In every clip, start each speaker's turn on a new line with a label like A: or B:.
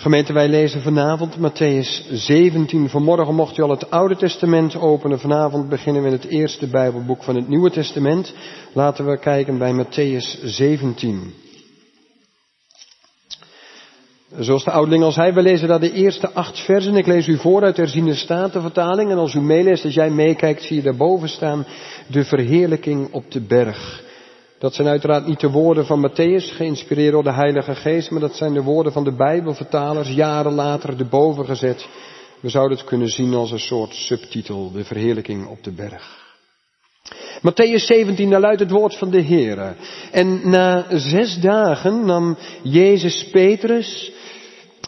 A: Gemeente, wij lezen vanavond Matthäus 17. Vanmorgen mocht u al het Oude Testament openen. Vanavond beginnen we in het eerste Bijbelboek van het Nieuwe Testament. Laten we kijken bij Matthäus 17. Zoals de ouderling al zei, we lezen daar de eerste acht versen. Ik lees u voor uit de herziende statenvertaling. En als u meeleest, als jij meekijkt, zie je daarboven staan de verheerlijking op de berg. Dat zijn uiteraard niet de woorden van Matthäus, geïnspireerd door de Heilige Geest, maar dat zijn de woorden van de Bijbelvertalers, jaren later erboven gezet. We zouden het kunnen zien als een soort subtitel, de verheerlijking op de berg. Matthäus 17, daar luidt het woord van de Heer. En na zes dagen nam Jezus Petrus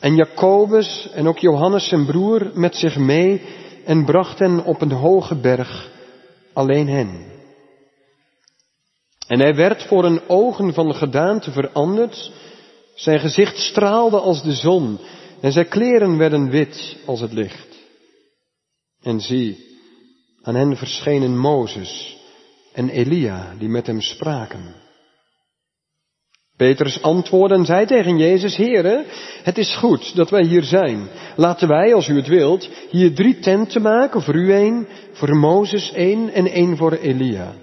A: en Jacobus en ook Johannes zijn broer met zich mee en bracht hen op een hoge berg, alleen hen. En hij werd voor een ogen van gedaante veranderd. Zijn gezicht straalde als de zon en zijn kleren werden wit als het licht. En zie, aan hen verschenen Mozes en Elia die met hem spraken. Petrus antwoordde en zei tegen Jezus, Heere, het is goed dat wij hier zijn. Laten wij, als u het wilt, hier drie tenten maken, voor u één, voor Mozes één en één voor Elia.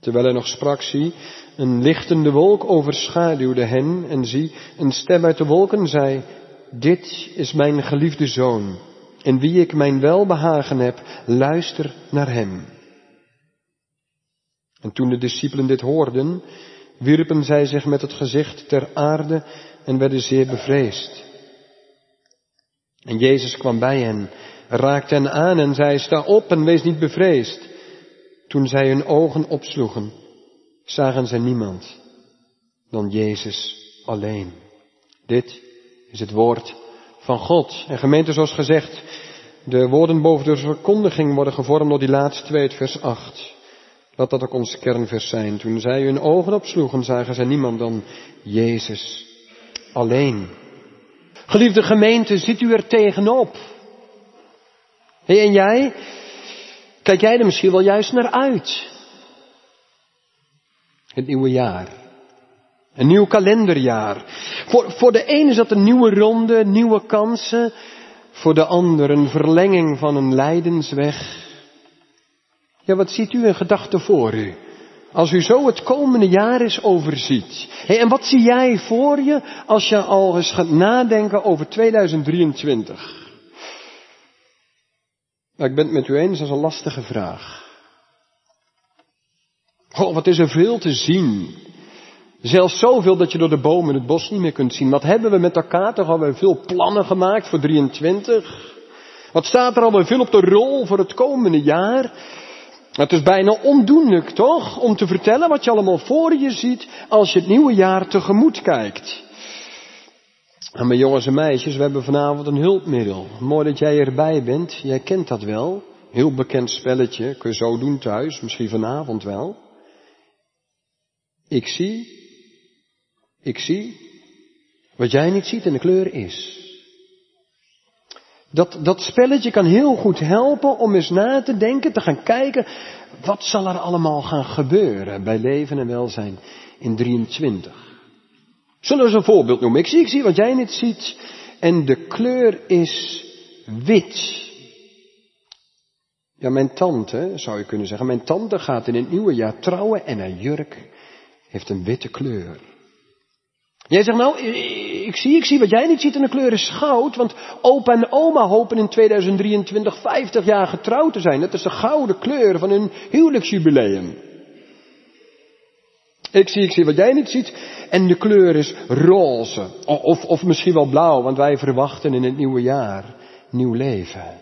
A: Terwijl hij nog sprak, zie, een lichtende wolk overschaduwde hen en zie, een stem uit de wolken zei, dit is mijn geliefde zoon, in wie ik mijn welbehagen heb, luister naar hem. En toen de discipelen dit hoorden, wierpen zij zich met het gezicht ter aarde en werden zeer bevreesd. En Jezus kwam bij hen, raakte hen aan en zei, sta op en wees niet bevreesd. Toen zij hun ogen opsloegen, zagen zij niemand dan Jezus alleen. Dit is het woord van God. En gemeente, zoals gezegd, de woorden boven de verkondiging worden gevormd door die laatste twee, vers 8. Laat dat ook ons kernvers zijn. Toen zij hun ogen opsloegen, zagen zij niemand dan Jezus alleen. Geliefde gemeente, ziet u er tegenop? Hey, en jij? Kijk jij er misschien wel juist naar uit? Het nieuwe jaar. Een nieuw kalenderjaar. Voor, voor de ene is dat een nieuwe ronde, nieuwe kansen. Voor de ander een verlenging van een lijdensweg. Ja, wat ziet u in gedachten voor u? Als u zo het komende jaar eens overziet. En wat zie jij voor je als je al eens gaat nadenken over 2023? Nou, ik ben het met u eens, dat is een lastige vraag. Oh, wat is er veel te zien. Zelfs zoveel dat je door de bomen het bos niet meer kunt zien. Wat hebben we met elkaar toch alweer veel plannen gemaakt voor 23? Wat staat er alweer veel op de rol voor het komende jaar? Het is bijna ondoenlijk, toch? Om te vertellen wat je allemaal voor je ziet als je het nieuwe jaar tegemoet kijkt. En mijn jongens en meisjes, we hebben vanavond een hulpmiddel. Mooi dat jij erbij bent. Jij kent dat wel. Heel bekend spelletje. Kun je zo doen thuis. Misschien vanavond wel. Ik zie. Ik zie. Wat jij niet ziet en de kleur is. Dat, dat spelletje kan heel goed helpen om eens na te denken, te gaan kijken, wat zal er allemaal gaan gebeuren bij leven en welzijn in 23. Zullen we eens een voorbeeld noemen? Ik zie, ik zie wat jij niet ziet. En de kleur is wit. Ja, mijn tante, zou je kunnen zeggen, mijn tante gaat in het nieuwe jaar trouwen en haar jurk heeft een witte kleur. Jij zegt nou, ik zie, ik zie wat jij niet ziet en de kleur is goud, want opa en oma hopen in 2023 50 jaar getrouwd te zijn. Dat is de gouden kleur van hun huwelijksjubileum. Ik zie, ik zie wat jij niet ziet. En de kleur is roze. Of, of misschien wel blauw, want wij verwachten in het nieuwe jaar nieuw leven.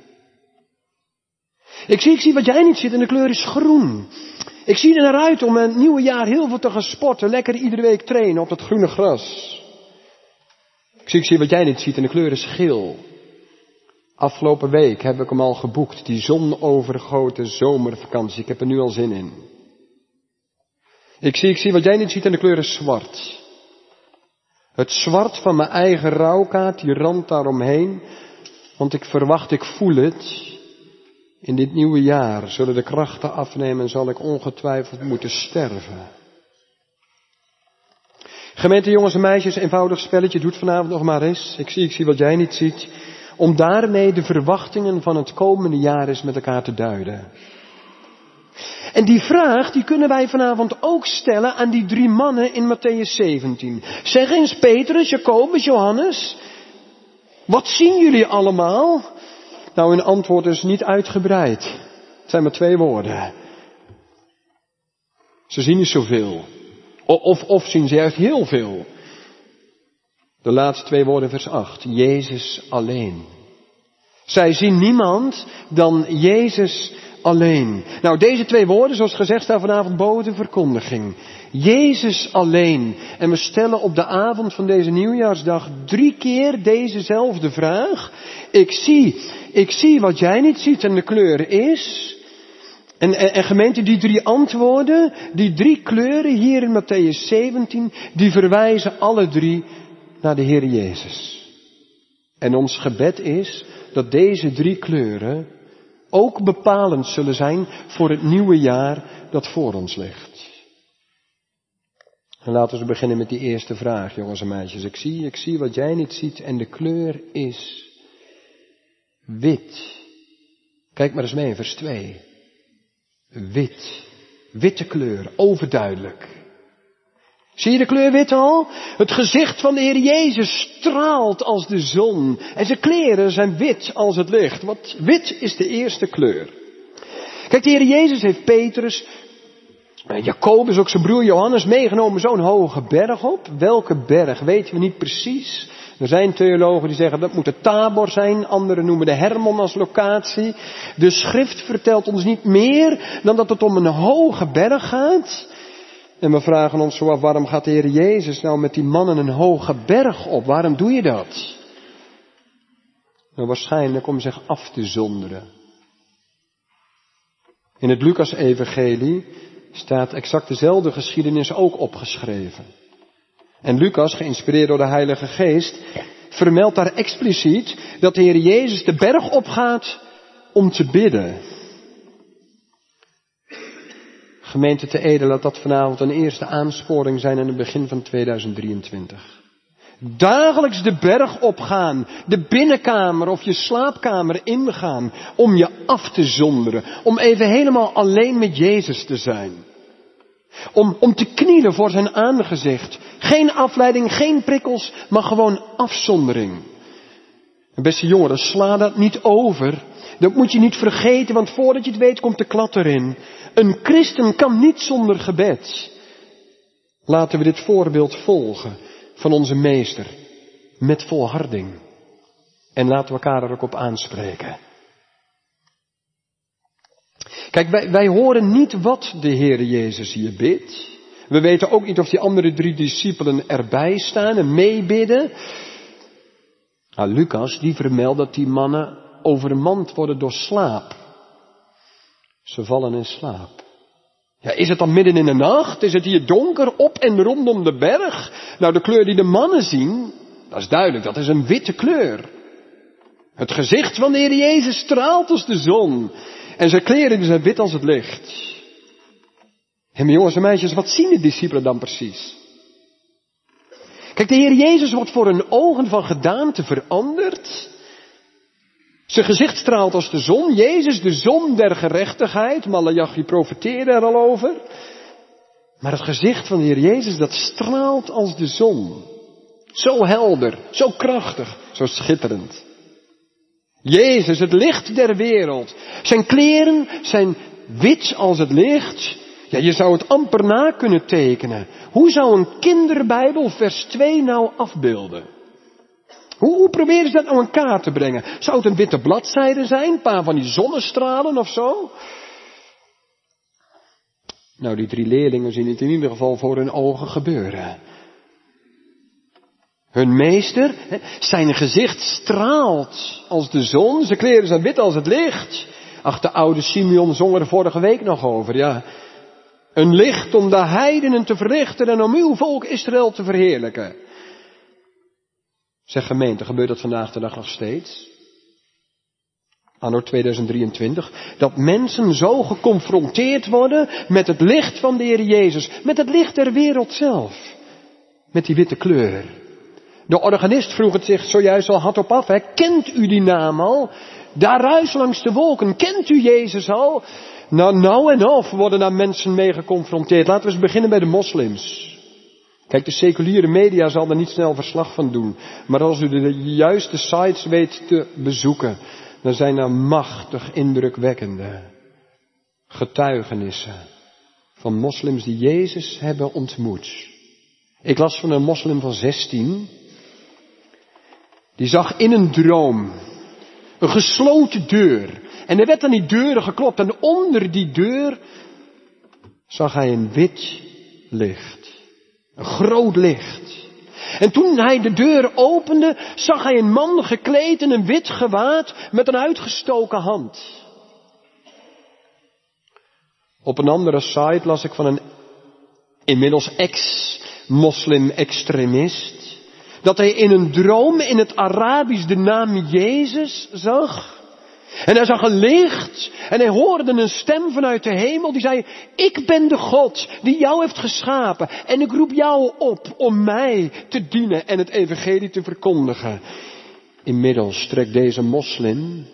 A: Ik zie, ik zie wat jij niet ziet en de kleur is groen. Ik zie er naar uit om een nieuwe jaar heel veel te gaan sporten. Lekker iedere week trainen op dat groene gras. Ik zie, ik zie wat jij niet ziet en de kleur is geel. Afgelopen week heb ik hem al geboekt. Die zonovergoten zomervakantie. Ik heb er nu al zin in. Ik zie, ik zie wat jij niet ziet en de kleur is zwart. Het zwart van mijn eigen rouwkaart, die rand daaromheen. Want ik verwacht, ik voel het. In dit nieuwe jaar zullen de krachten afnemen en zal ik ongetwijfeld moeten sterven. Gemeente jongens en meisjes, eenvoudig spelletje, doet vanavond nog maar eens. Ik zie, ik zie wat jij niet ziet. Om daarmee de verwachtingen van het komende jaar eens met elkaar te duiden. En die vraag, die kunnen wij vanavond ook stellen aan die drie mannen in Matthäus 17. Zeg eens Petrus, Jacobus, Johannes, wat zien jullie allemaal? Nou, hun antwoord is niet uitgebreid. Het zijn maar twee woorden. Ze zien niet zoveel. Of, of zien ze juist heel veel. De laatste twee woorden, vers 8. Jezus alleen. Zij zien niemand dan Jezus alleen. Nou, deze twee woorden, zoals gezegd, staan vanavond boven de verkondiging. Jezus alleen. En we stellen op de avond van deze nieuwjaarsdag drie keer dezezelfde vraag. Ik zie, ik zie wat jij niet ziet en de kleur is. En, en, en, gemeente, die drie antwoorden, die drie kleuren hier in Matthäus 17, die verwijzen alle drie naar de Heer Jezus. En ons gebed is dat deze drie kleuren ook bepalend zullen zijn voor het nieuwe jaar dat voor ons ligt. En laten we beginnen met die eerste vraag, jongens en meisjes. Ik zie, ik zie wat jij niet ziet en de kleur is wit. Kijk maar eens mee in vers 2. Wit. Witte kleur, overduidelijk. Zie je de kleur wit al? Het gezicht van de Heer Jezus straalt als de zon. En zijn kleren zijn wit als het licht. Want wit is de eerste kleur. Kijk, de Heer Jezus heeft Petrus, Jacobus, ook zijn broer Johannes, meegenomen zo'n hoge berg op. Welke berg weten we niet precies. Er zijn theologen die zeggen dat moet de Tabor zijn, anderen noemen de Hermon als locatie. De schrift vertelt ons niet meer dan dat het om een hoge berg gaat. En we vragen ons zo af, waarom gaat de Heer Jezus nou met die mannen een hoge berg op? Waarom doe je dat? Nou, waarschijnlijk om zich af te zonderen. In het Lucas-evangelie staat exact dezelfde geschiedenis ook opgeschreven. En Lucas, geïnspireerd door de Heilige Geest, vermeldt daar expliciet dat de Heer Jezus de berg opgaat om te bidden. Gemeente te Ede, laat dat vanavond een eerste aansporing zijn aan het begin van 2023. Dagelijks de berg opgaan, de binnenkamer of je slaapkamer ingaan, om je af te zonderen, om even helemaal alleen met Jezus te zijn. Om, om te knielen voor zijn aangezicht. Geen afleiding, geen prikkels, maar gewoon afzondering. Beste jongeren, sla dat niet over. Dat moet je niet vergeten, want voordat je het weet komt de klad erin. Een christen kan niet zonder gebed. Laten we dit voorbeeld volgen van onze meester. Met volharding. En laten we elkaar er ook op aanspreken. Kijk, wij, wij horen niet wat de Heer Jezus hier bidt. We weten ook niet of die andere drie discipelen erbij staan en meebidden. Nou, Lucas, die vermeldt dat die mannen overmand worden door slaap. Ze vallen in slaap. Ja, is het dan midden in de nacht? Is het hier donker op en rondom de berg? Nou, de kleur die de mannen zien, dat is duidelijk, dat is een witte kleur. Het gezicht van de Heer Jezus straalt als de zon. En zijn kleren zijn wit als het licht. En jongens en meisjes, wat zien de discipelen dan precies? Kijk, de Heer Jezus wordt voor hun ogen van gedaante veranderd. Zijn gezicht straalt als de zon. Jezus, de zon der gerechtigheid. Malachi profeteerde er al over. Maar het gezicht van de Heer Jezus, dat straalt als de zon. Zo helder, zo krachtig, zo schitterend. Jezus, het licht der wereld. Zijn kleren zijn wit als het licht. Ja, je zou het amper na kunnen tekenen. Hoe zou een kinderbijbel vers 2 nou afbeelden? Hoe, hoe proberen ze dat nou in kaart te brengen? Zou het een witte bladzijde zijn? Een paar van die zonnestralen of zo? Nou, die drie leerlingen zien het in ieder geval voor hun ogen gebeuren. Hun meester, zijn gezicht straalt als de zon, zijn kleren zijn wit als het licht. Ach, de oude Simeon zong er vorige week nog over, ja. Een licht om de heidenen te verrichten en om uw volk Israël te verheerlijken. Zeg gemeente, gebeurt dat vandaag de dag nog steeds? Anno 2023. Dat mensen zo geconfronteerd worden met het licht van de Heer Jezus. Met het licht der wereld zelf. met die witte kleur. De organist vroeg het zich zojuist al hardop af. Hè? Kent u die naam al? Daar ruis langs de wolken. Kent u Jezus al? Nou, nou en of worden daar mensen mee geconfronteerd. Laten we eens beginnen bij de moslims. Kijk, de seculiere media zal er niet snel verslag van doen. Maar als u de juiste sites weet te bezoeken, dan zijn er machtig indrukwekkende getuigenissen van moslims die Jezus hebben ontmoet. Ik las van een moslim van 16, die zag in een droom een gesloten deur. En er werd aan die deuren geklopt en onder die deur zag hij een wit licht. Een groot licht. En toen hij de deur opende, zag hij een man gekleed in een wit gewaad met een uitgestoken hand. Op een andere site las ik van een inmiddels ex-moslim-extremist dat hij in een droom in het Arabisch de naam Jezus zag. En hij zag een licht en hij hoorde een stem vanuit de hemel die zei, ik ben de God die jou heeft geschapen en ik roep jou op om mij te dienen en het evangelie te verkondigen. Inmiddels trekt deze moslim,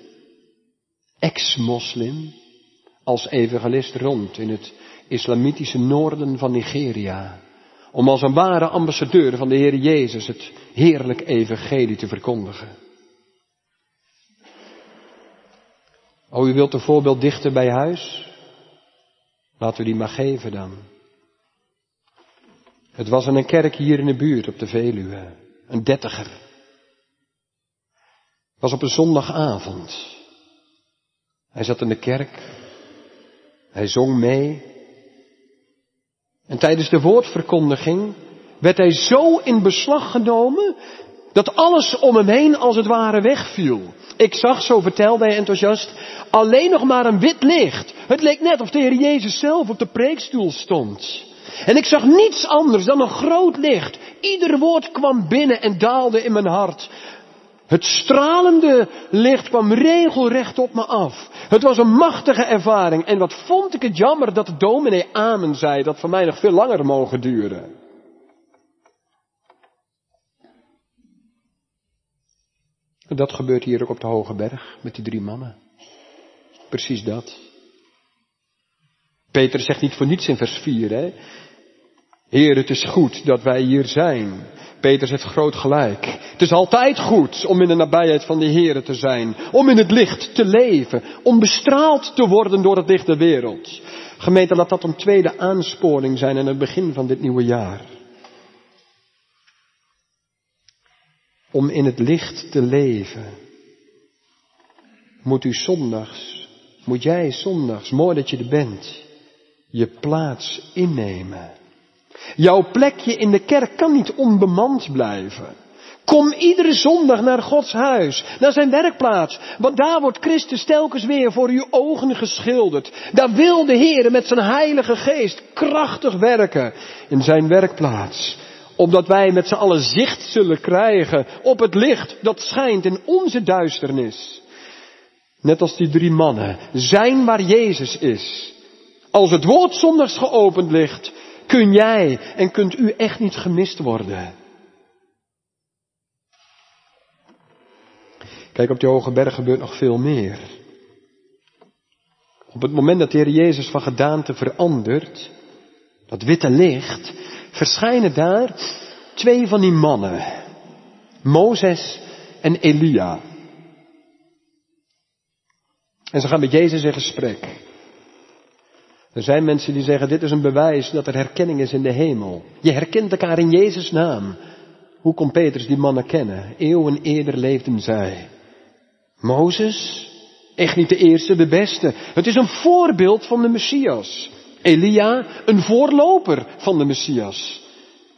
A: ex-moslim, als evangelist rond in het islamitische noorden van Nigeria. Om als een ware ambassadeur van de Heer Jezus het heerlijk evangelie te verkondigen. Oh, u wilt een voorbeeld dichter bij huis? Laten we die maar geven dan. Het was in een kerk hier in de buurt op de Veluwe. Een dertiger. Het was op een zondagavond. Hij zat in de kerk. Hij zong mee. En tijdens de woordverkondiging werd hij zo in beslag genomen dat alles om hem heen als het ware wegviel. Ik zag, zo vertelde hij enthousiast, alleen nog maar een wit licht. Het leek net of de Heer Jezus zelf op de preekstoel stond. En ik zag niets anders dan een groot licht. Ieder woord kwam binnen en daalde in mijn hart. Het stralende licht kwam regelrecht op me af. Het was een machtige ervaring. En wat vond ik het jammer dat de dominee Amen zei, dat voor mij nog veel langer mogen duren. Dat gebeurt hier ook op de Hoge Berg met die drie mannen. Precies dat. Peter zegt niet voor niets in vers 4, hè. Heer, het is goed dat wij hier zijn. Peter zegt groot gelijk. Het is altijd goed om in de nabijheid van de Heer te zijn. Om in het licht te leven. Om bestraald te worden door het licht der wereld. Gemeente, laat dat een tweede aansporing zijn aan het begin van dit nieuwe jaar. Om in het licht te leven. Moet u zondags, moet jij zondags, mooi dat je er bent, je plaats innemen. Jouw plekje in de kerk kan niet onbemand blijven. Kom iedere zondag naar Gods huis, naar zijn werkplaats, want daar wordt Christus telkens weer voor uw ogen geschilderd. Daar wil de Heer met zijn heilige geest krachtig werken in zijn werkplaats. Omdat wij met z'n allen zicht zullen krijgen op het licht dat schijnt in onze duisternis. Net als die drie mannen, zijn waar Jezus is. Als het woord zondags geopend ligt, kun jij en kunt u echt niet gemist worden. Kijk, op die hoge berg gebeurt nog veel meer. Op het moment dat de Heer Jezus van gedaante verandert, dat witte licht, verschijnen daar twee van die mannen. Mozes en Elia. En ze gaan met Jezus in gesprek. Er zijn mensen die zeggen, dit is een bewijs dat er herkenning is in de hemel. Je herkent elkaar in Jezus' naam. Hoe kon Petrus die mannen kennen? Eeuwen eerder leefden zij. Mozes, echt niet de eerste, de beste. Het is een voorbeeld van de Messias. Elia, een voorloper van de Messias.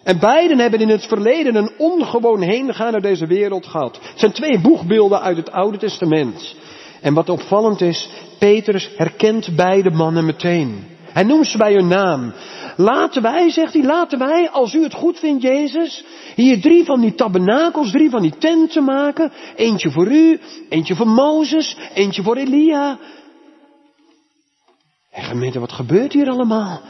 A: En beiden hebben in het verleden een ongewoon heengaan naar deze wereld gehad. Het zijn twee boegbeelden uit het Oude Testament. En wat opvallend is, Petrus herkent beide mannen meteen. Hij noemt ze bij hun naam. Laten wij, zegt hij, laten wij, als u het goed vindt, Jezus, hier drie van die tabernakels, drie van die tenten maken. Eentje voor u, eentje voor Mozes, eentje voor Elia. En gemeente, wat gebeurt hier allemaal?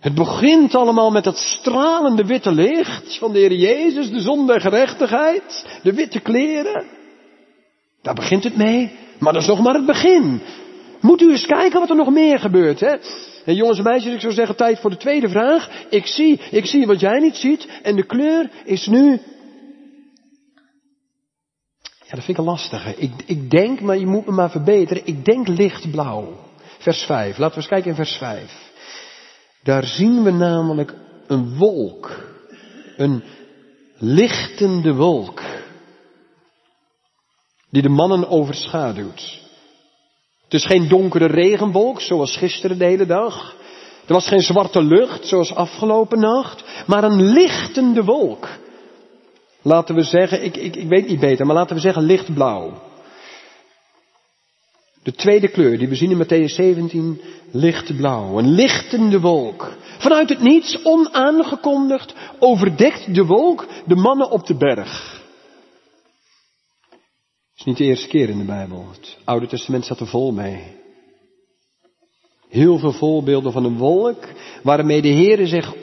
A: Het begint allemaal met dat stralende witte licht van de Heer Jezus, de zon der gerechtigheid, de witte kleren. Daar begint het mee, maar dat is nog maar het begin. Moet u eens kijken wat er nog meer gebeurt, hè? En jongens en meisjes, ik zou zeggen, tijd voor de tweede vraag. Ik zie, ik zie wat jij niet ziet, en de kleur is nu. Ja, dat vind ik een lastige. Ik, ik denk, maar je moet me maar verbeteren, ik denk lichtblauw. Vers 5, laten we eens kijken in vers 5. Daar zien we namelijk een wolk. Een lichtende wolk. Die de mannen overschaduwt. Het is geen donkere regenwolk zoals gisteren de hele dag. Er was geen zwarte lucht zoals afgelopen nacht. Maar een lichtende wolk. Laten we zeggen, ik, ik, ik weet niet beter, maar laten we zeggen lichtblauw. De tweede kleur die we zien in Matthäus 17, lichtblauw. Een lichtende wolk. Vanuit het niets, onaangekondigd, overdekt de wolk de mannen op de berg. Het is niet de eerste keer in de Bijbel. Het Oude Testament staat er vol mee. Heel veel voorbeelden van een wolk waarmee de Heere zich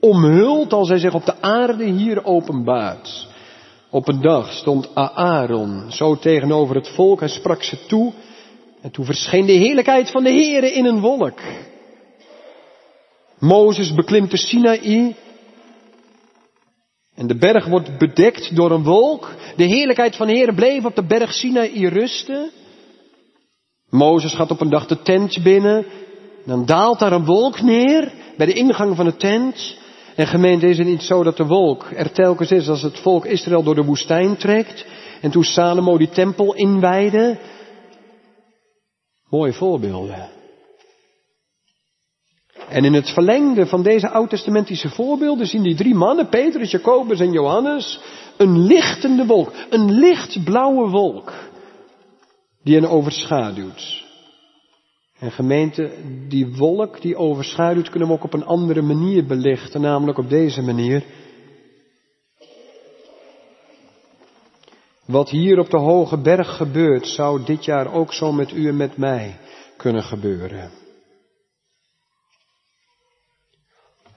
A: omhult als hij zich op de aarde hier openbaart. Op een dag stond Aaron zo tegenover het volk en sprak ze toe. En toen verscheen de heerlijkheid van de Heere in een wolk. Mozes beklimt de Sinaï. En de berg wordt bedekt door een wolk. De heerlijkheid van de Heere bleef op de berg Sinaï rusten. Mozes gaat op een dag de tent binnen. Dan daalt daar een wolk neer bij de ingang van de tent. En gemeente is het niet zo dat de wolk er telkens is als het volk Israël door de woestijn trekt. En toen Salomo die tempel inwijde. Mooie voorbeelden. En in het verlengde van deze oud-testamentische voorbeelden zien die drie mannen, Petrus, Jacobus en Johannes, een lichtende wolk, een lichtblauwe wolk, die hen overschaduwt. En gemeente, die wolk die overschaduwt kunnen we ook op een andere manier belichten, namelijk op deze manier. Wat hier op de hoge berg gebeurt, zou dit jaar ook zo met u en met mij kunnen gebeuren.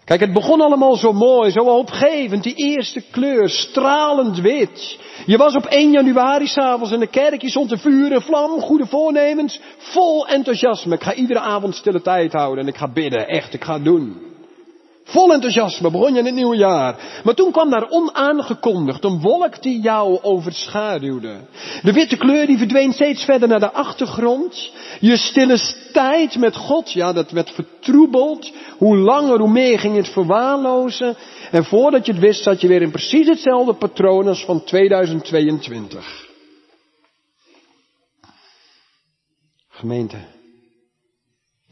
A: Kijk, het begon allemaal zo mooi, zo hoopgevend. Die eerste kleur, stralend wit. Je was op 1 januari s'avonds in de kerk, je stond te vuur en vlam, goede voornemens, vol enthousiasme. Ik ga iedere avond stille tijd houden en ik ga bidden, echt, ik ga het doen. Vol enthousiasme begon je in het nieuwe jaar. Maar toen kwam daar onaangekondigd een wolk die jou overschaduwde. De witte kleur die verdween steeds verder naar de achtergrond. Je stille tijd met God, ja, dat werd vertroebeld. Hoe langer, hoe meer ging het verwaarlozen. En voordat je het wist, zat je weer in precies hetzelfde patroon als van 2022. Gemeente.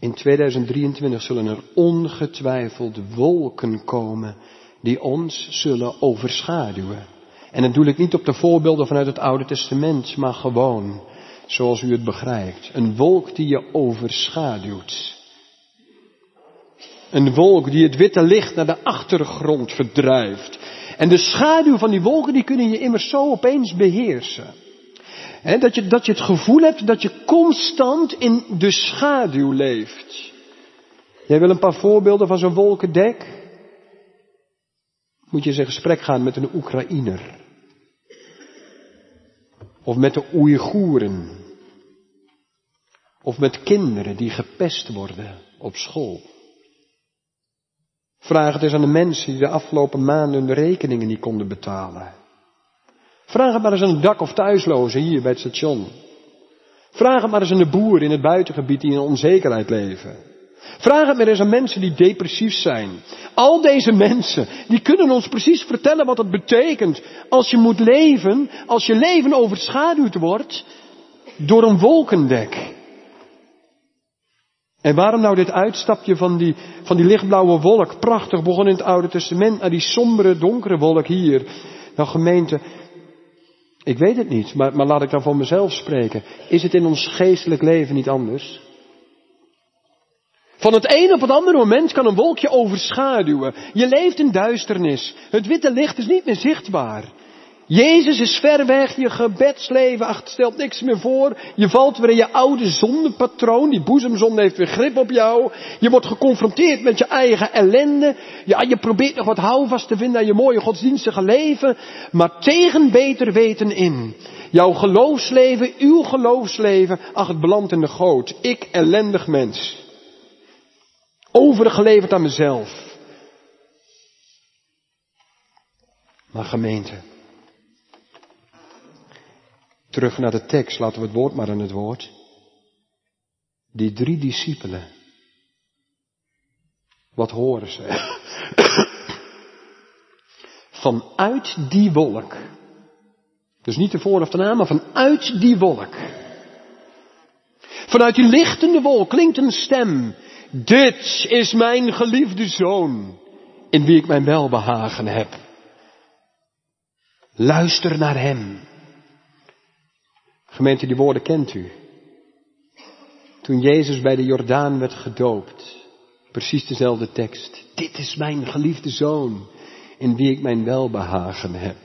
A: In 2023 zullen er ongetwijfeld wolken komen die ons zullen overschaduwen. En dat doe ik niet op de voorbeelden vanuit het Oude Testament, maar gewoon zoals u het begrijpt. Een wolk die je overschaduwt. Een wolk die het witte licht naar de achtergrond verdrijft. En de schaduw van die wolken die kunnen je immers zo opeens beheersen dat, je, dat je het gevoel hebt dat je constant in de schaduw leeft. Jij wil een paar voorbeelden van zo'n wolkendek? Moet je eens in gesprek gaan met een Oekraïner. Of met de Oeigoeren. Of met kinderen die gepest worden op school. Vraag het eens aan de mensen die de afgelopen maanden hun rekeningen niet konden betalen. Vraag het maar eens aan een dak- of thuislozen hier bij het station. Vraag het maar eens aan de boeren in het buitengebied die in onzekerheid leven. Vraag het maar eens aan mensen die depressief zijn. Al deze mensen, die kunnen ons precies vertellen wat het betekent als je moet leven, als je leven overschaduwd wordt door een wolkendek. En waarom nou dit uitstapje van die, van die lichtblauwe wolk, prachtig begon in het Oude Testament, naar die sombere, donkere wolk hier? Nou gemeente, ik weet het niet, maar, maar laat ik dan voor mezelf spreken. Is het in ons geestelijk leven niet anders? Van het een op het andere moment kan een wolkje overschaduwen. Je leeft in duisternis. Het witte licht is niet meer zichtbaar. Jezus is ver weg, je gebedsleven ach, stelt niks meer voor. Je valt weer in je oude zondepatroon, die boezemzonde heeft weer grip op jou. Je wordt geconfronteerd met je eigen ellende. Ja, je probeert nog wat houvast te vinden aan je mooie godsdienstige leven. Maar tegen beter weten in. Jouw geloofsleven, uw geloofsleven, ach het belandt in de goot. Ik ellendig mens. Overgeleverd aan mezelf. Maar gemeente. Terug naar de tekst, laten we het woord maar aan het woord. Die drie discipelen. Wat horen ze? Vanuit die wolk. Dus niet de voor of de na, maar vanuit die wolk. Vanuit die lichtende wolk klinkt een stem. Dit is mijn geliefde zoon, in wie ik mijn welbehagen heb. Luister naar hem. Gemeente, die woorden kent u. Toen Jezus bij de Jordaan werd gedoopt. Precies dezelfde tekst. Dit is mijn geliefde zoon, in wie ik mijn welbehagen heb.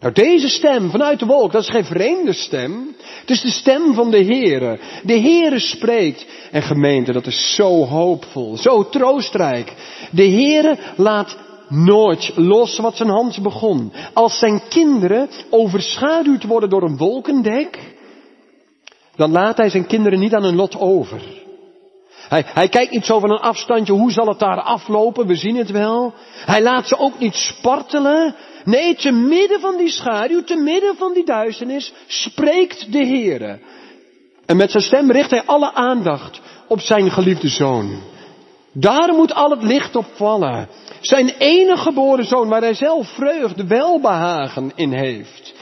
A: Nou, deze stem vanuit de wolk, dat is geen vreemde stem. Het is de stem van de Heere. De Heere spreekt. En gemeente, dat is zo hoopvol, zo troostrijk. De Heere laat nooit los wat zijn hand begon. Als zijn kinderen overschaduwd worden door een wolkendek, dan laat hij zijn kinderen niet aan hun lot over. Hij, hij kijkt niet zo van een afstandje, hoe zal het daar aflopen, we zien het wel. Hij laat ze ook niet spartelen. Nee, te midden van die schaduw, te midden van die duisternis, spreekt de Heere. En met zijn stem richt hij alle aandacht op zijn geliefde zoon. Daar moet al het licht op vallen. Zijn enige geboren zoon waar hij zelf vreugde, welbehagen in heeft.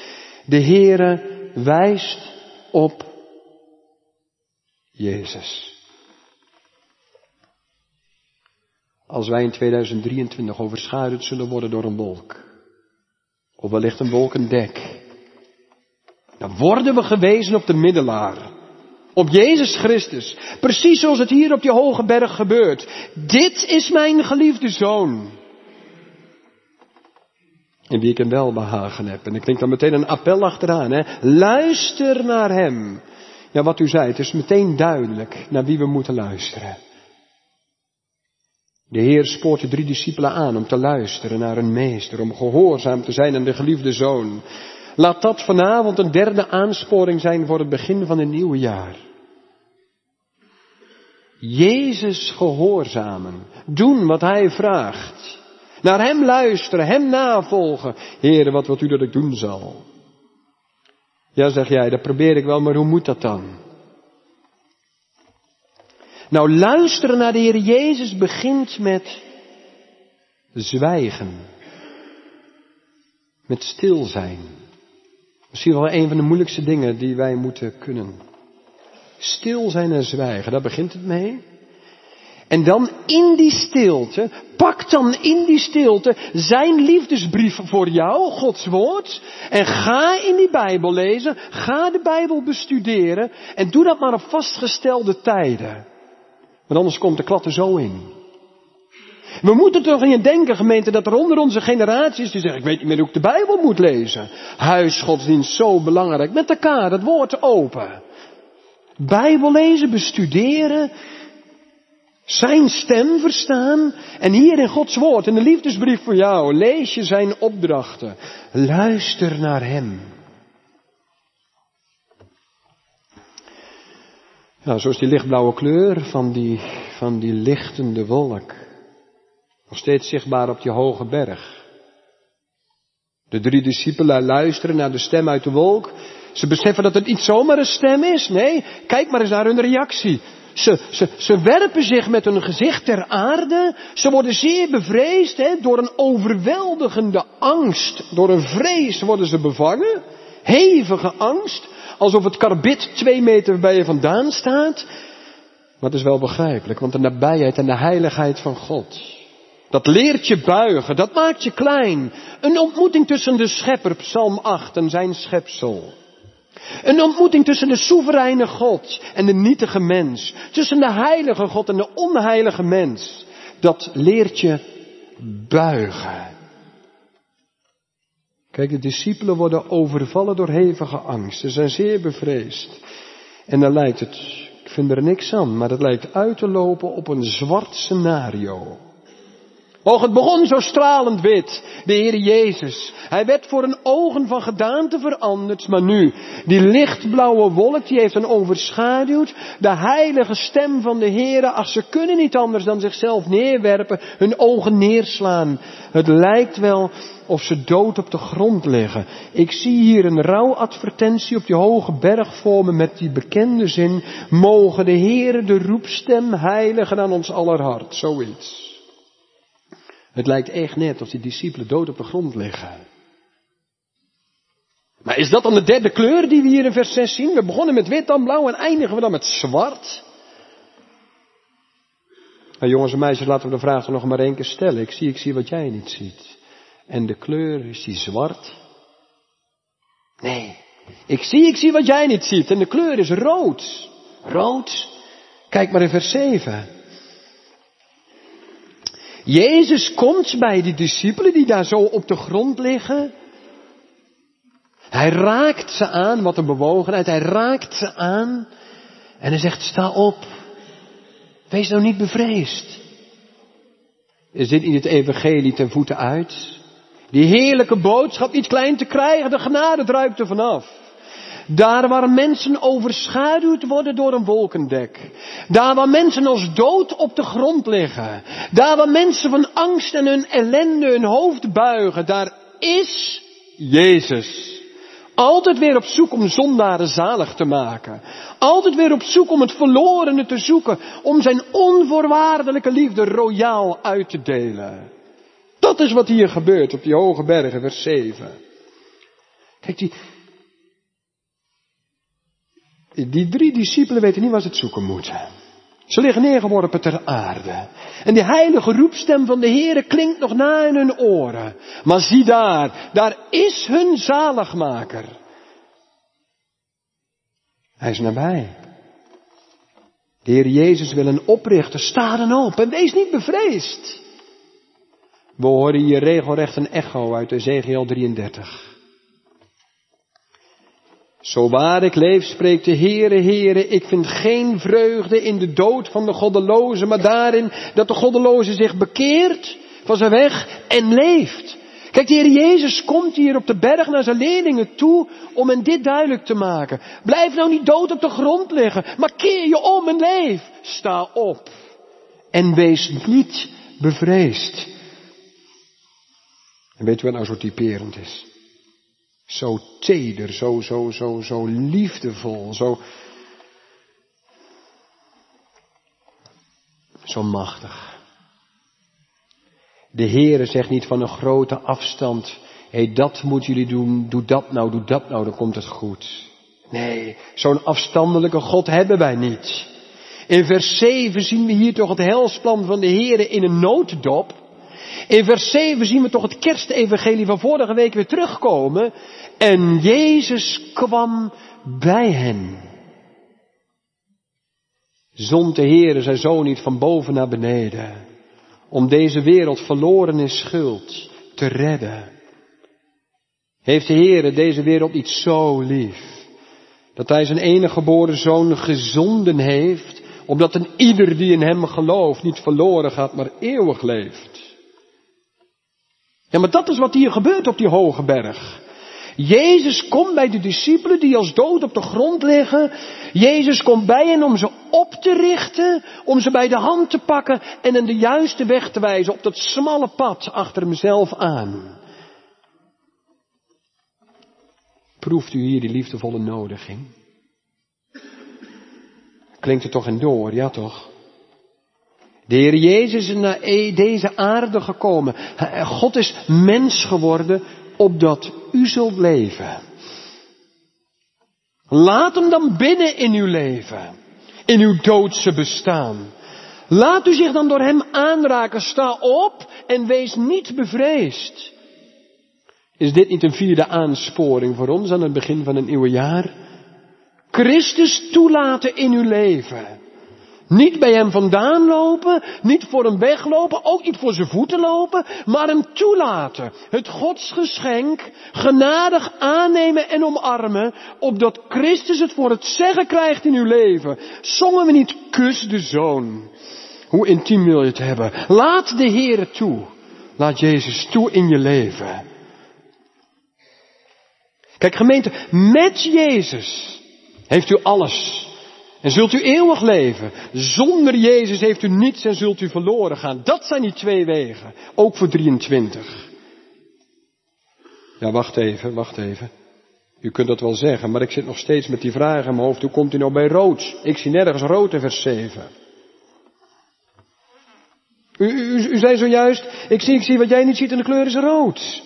A: De Heere wijst op Jezus. Als wij in 2023 overschaduwd zullen worden door een wolk. Of wellicht een wolkendek. Dan worden we gewezen op de middelaar. Op Jezus Christus. Precies zoals het hier op die hoge berg gebeurt. Dit is mijn geliefde zoon. In wie ik een welbehagen heb. En ik denk dan meteen een appel achteraan. Hè? Luister naar hem. Ja, wat u zei, het is meteen duidelijk naar wie we moeten luisteren. De Heer spoort de drie discipelen aan om te luisteren naar een meester, om gehoorzaam te zijn aan de geliefde zoon. Laat dat vanavond een derde aansporing zijn voor het begin van een nieuw jaar. Jezus gehoorzamen, doen wat Hij vraagt. Naar Hem luisteren, Hem navolgen. Heer, wat wilt u dat ik doen zal? Ja, zeg jij, dat probeer ik wel, maar hoe moet dat dan? Nou, luisteren naar de Heer Jezus begint met zwijgen. Met stil zijn. Misschien wel een van de moeilijkste dingen die wij moeten kunnen. Stil zijn en zwijgen, daar begint het mee. En dan in die stilte, pak dan in die stilte zijn liefdesbrief voor jou, Gods woord. En ga in die Bijbel lezen, ga de Bijbel bestuderen en doe dat maar op vastgestelde tijden. Want anders komt de klat er zo in. We moeten toch in denken, gemeente, dat er onder onze generaties die zeggen, ik weet niet meer hoe ik de Bijbel moet lezen. Huisgodsdienst, zo belangrijk. Met elkaar, het woord open. Bijbel lezen, bestuderen. Zijn stem verstaan. En hier in Gods woord, in de liefdesbrief voor jou, lees je zijn opdrachten. Luister naar hem. Nou, zoals die lichtblauwe kleur van die, van die lichtende wolk. Nog steeds zichtbaar op die hoge berg. De drie discipelen luisteren naar de stem uit de wolk. Ze beseffen dat het niet zomaar een stem is. Nee, kijk maar eens naar hun reactie. Ze, ze, ze werpen zich met hun gezicht ter aarde. Ze worden zeer bevreesd hè, door een overweldigende angst. Door een vrees worden ze bevangen. Hevige angst. Alsof het karbit twee meter bij je vandaan staat. Maar het is wel begrijpelijk, want de nabijheid en de heiligheid van God. Dat leert je buigen, dat maakt je klein. Een ontmoeting tussen de schepper, Psalm 8, en zijn schepsel. Een ontmoeting tussen de soevereine God en de nietige mens. Tussen de heilige God en de onheilige mens. Dat leert je buigen. Kijk, de discipelen worden overvallen door hevige angst. Ze zijn zeer bevreesd. En dan lijkt het, ik vind er niks aan, maar het lijkt uit te lopen op een zwart scenario. Och, het begon zo stralend wit, de Heer Jezus. Hij werd voor een ogen van gedaante veranderd, maar nu, die lichtblauwe wolk, die heeft hen overschaduwd. De heilige stem van de Heer, ach, ze kunnen niet anders dan zichzelf neerwerpen, hun ogen neerslaan. Het lijkt wel of ze dood op de grond liggen. Ik zie hier een rouwadvertentie op die hoge berg voor me met die bekende zin, mogen de Heere de roepstem heiligen aan ons aller hart, zoiets. Het lijkt echt net of die discipelen dood op de grond liggen. Maar is dat dan de derde kleur die we hier in vers 6 zien? We begonnen met wit, dan blauw en eindigen we dan met zwart. Nou jongens en meisjes, laten we de vraag toch nog maar één keer stellen. Ik zie, ik zie wat jij niet ziet. En de kleur, is die zwart? Nee. Ik zie, ik zie wat jij niet ziet. En de kleur is rood. Rood. Kijk maar in vers 7. Jezus komt bij die discipelen die daar zo op de grond liggen. Hij raakt ze aan, wat een bewogenheid, hij raakt ze aan en hij zegt, sta op, wees nou niet bevreesd. Is dit niet het evangelie ten voeten uit? Die heerlijke boodschap, niet klein te krijgen, de genade druipt er vanaf. Daar waar mensen overschaduwd worden door een wolkendek. Daar waar mensen als dood op de grond liggen. Daar waar mensen van angst en hun ellende hun hoofd buigen. Daar is Jezus. Altijd weer op zoek om zondaren zalig te maken. Altijd weer op zoek om het verlorene te zoeken. Om zijn onvoorwaardelijke liefde royaal uit te delen. Dat is wat hier gebeurt op die hoge bergen, vers 7. Kijk, die, die drie discipelen weten niet waar ze het zoeken moeten. Ze liggen neergeworpen ter aarde. En die heilige roepstem van de Heere klinkt nog na in hun oren. Maar zie daar, daar is hun zaligmaker. Hij is nabij. De Heer Jezus wil een oprichter. Sta dan op en wees niet bevreesd. We horen hier regelrecht een echo uit Ezekiel 33. Zo waar ik leef, spreekt de Heere, Heere, ik vind geen vreugde in de dood van de goddeloze, maar daarin dat de goddeloze zich bekeert van zijn weg en leeft. Kijk, de Heer Jezus komt hier op de berg naar zijn leerlingen toe om hen dit duidelijk te maken. Blijf nou niet dood op de grond liggen, maar keer je om en leef. Sta op en wees niet bevreesd. En weet u wat nou zo typerend is? Zo teder, zo, zo, zo, zo liefdevol, zo, zo machtig. De Heere zegt niet van een grote afstand, hé hey, dat moeten jullie doen, doe dat nou, doe dat nou, dan komt het goed. Nee, zo'n afstandelijke God hebben wij niet. In vers 7 zien we hier toch het helsplan van de Heere in een nooddop. In vers 7 zien we toch het kerstevangelie van vorige week weer terugkomen. En Jezus kwam bij hen. Zond de Heere zijn zoon niet van boven naar beneden. Om deze wereld verloren in schuld te redden. Heeft de Heere deze wereld niet zo lief. Dat hij zijn enige geboren zoon gezonden heeft. Omdat een ieder die in hem gelooft niet verloren gaat, maar eeuwig leeft. Ja, maar dat is wat hier gebeurt op die hoge berg. Jezus komt bij de discipelen die als dood op de grond liggen. Jezus komt bij hen om ze op te richten, om ze bij de hand te pakken en hen de juiste weg te wijzen op dat smalle pad achter hemzelf aan. Proeft u hier die liefdevolle nodiging? Klinkt er toch in door, ja toch? De Heer Jezus is naar deze aarde gekomen. God is mens geworden opdat u zult leven. Laat hem dan binnen in uw leven, in uw doodse bestaan. Laat u zich dan door hem aanraken. Sta op en wees niet bevreesd. Is dit niet een vierde aansporing voor ons aan het begin van een nieuwe jaar? Christus toelaten in uw leven. Niet bij hem vandaan lopen, niet voor hem weglopen, ook niet voor zijn voeten lopen, maar hem toelaten. Het godsgeschenk genadig aannemen en omarmen, opdat Christus het voor het zeggen krijgt in uw leven. Zongen we niet kus de zoon. Hoe intiem wil je het hebben? Laat de Heer toe. Laat Jezus toe in je leven. Kijk gemeente, met Jezus heeft u alles. En zult u eeuwig leven. Zonder Jezus heeft u niets en zult u verloren gaan. Dat zijn die twee wegen. Ook voor 23. Ja, wacht even, wacht even. U kunt dat wel zeggen, maar ik zit nog steeds met die vraag in mijn hoofd. Hoe komt u nou bij rood? Ik zie nergens rood in vers 7. U, u, zei zojuist, ik zie, ik zie wat jij niet ziet en de kleur is rood.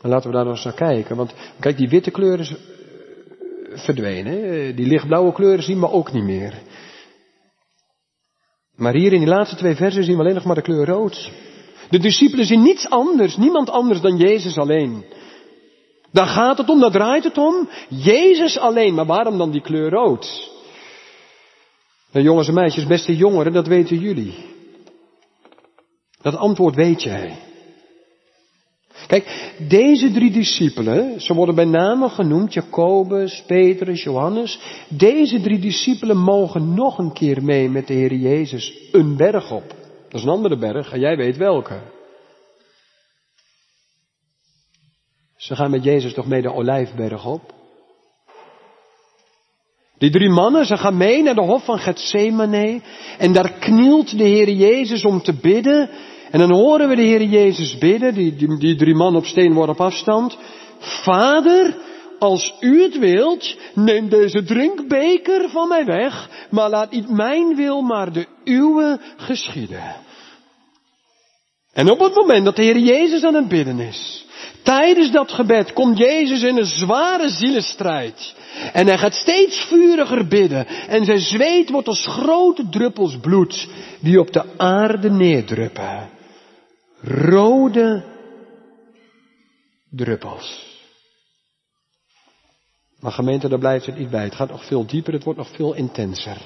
A: Maar laten we daar nog eens naar kijken, want kijk, die witte kleur is verdwenen. Die lichtblauwe kleuren zien we ook niet meer. Maar hier in die laatste twee versen zien we alleen nog maar de kleur rood. De discipelen zien niets anders, niemand anders dan Jezus alleen. Daar gaat het om, daar draait het om. Jezus alleen, maar waarom dan die kleur rood? Nou, jongens en meisjes, beste jongeren, dat weten jullie. Dat antwoord weet jij. Kijk, deze drie discipelen, ze worden bij name genoemd, Jacobus, Petrus, Johannes. Deze drie discipelen mogen nog een keer mee met de Heer Jezus een berg op. Dat is een andere berg en jij weet welke. Ze gaan met Jezus toch mee de Olijfberg op. Die drie mannen, ze gaan mee naar de hof van Gethsemane en daar knielt de Heer Jezus om te bidden en dan horen we de Heer Jezus bidden, die, die, drie man op steenworp afstand. Vader, als u het wilt, neem deze drinkbeker van mij weg, maar laat niet mijn wil, maar de uwe geschieden. En op het moment dat de Heer Jezus aan het bidden is, tijdens dat gebed komt Jezus in een zware zielenstrijd. En hij gaat steeds vuriger bidden. En zijn zweet wordt als grote druppels bloed die op de aarde neerdruppen rode druppels. Maar gemeente, daar blijft het niet bij. Het gaat nog veel dieper, het wordt nog veel intenser.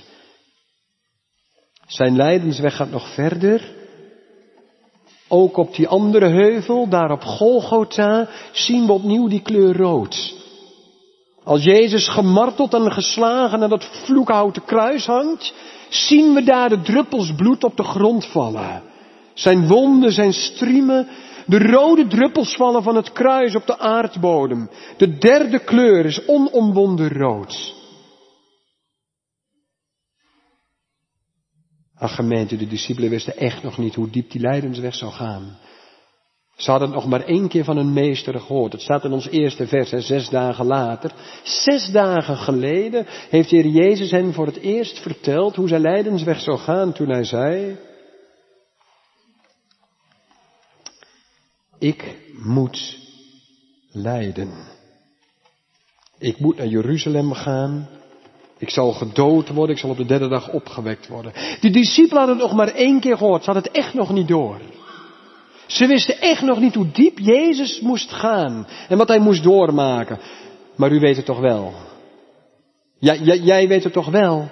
A: Zijn lijdensweg gaat nog verder. Ook op die andere heuvel, daar op Golgotha, zien we opnieuw die kleur rood. Als Jezus gemarteld en geslagen aan dat vloekhouten kruis hangt, zien we daar de druppels bloed op de grond vallen. Zijn wonden, zijn striemen, de rode druppels vallen van het kruis op de aardbodem. De derde kleur is onomwonden rood. Ach gemeente, de discipelen wisten echt nog niet hoe diep die lijdensweg zou gaan. Ze hadden nog maar één keer van hun meester gehoord. Het staat in ons eerste vers, hè, zes dagen later. Zes dagen geleden heeft de Heer Jezus hen voor het eerst verteld hoe zijn lijdensweg zou gaan toen hij zei, Ik moet lijden. Ik moet naar Jeruzalem gaan. Ik zal gedood worden. Ik zal op de derde dag opgewekt worden. De discipelen hadden het nog maar één keer gehoord. Ze hadden het echt nog niet door. Ze wisten echt nog niet hoe diep Jezus moest gaan. En wat hij moest doormaken. Maar u weet het toch wel. Ja, jij weet het toch wel.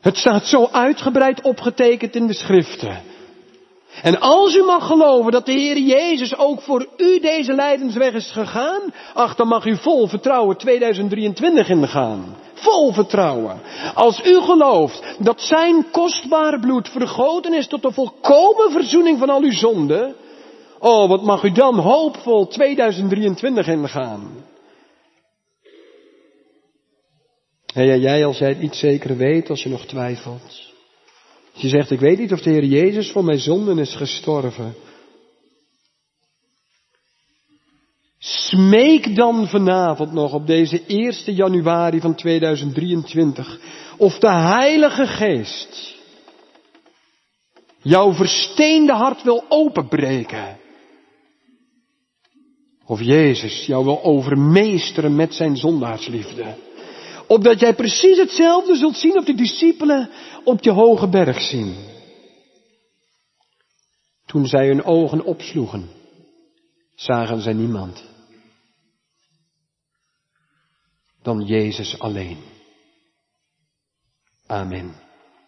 A: Het staat zo uitgebreid opgetekend in de schriften. En als u mag geloven dat de Heer Jezus ook voor u deze lijdensweg is gegaan, ach, dan mag u vol vertrouwen 2023 ingaan. Vol vertrouwen. Als u gelooft dat zijn kostbare bloed vergoten is tot de volkomen verzoening van al uw zonden, oh, wat mag u dan hoopvol 2023 ingaan. En jij, als jij het niet zeker weet, als je nog twijfelt, je zegt, ik weet niet of de Heer Jezus voor mijn zonden is gestorven. Smeek dan vanavond nog op deze 1 januari van 2023 of de Heilige Geest jouw versteende hart wil openbreken. Of Jezus jou wil overmeesteren met zijn zondaarsliefde. Opdat jij precies hetzelfde zult zien op de discipelen op je hoge berg zien. Toen zij hun ogen opsloegen, zagen zij niemand dan Jezus alleen. Amen.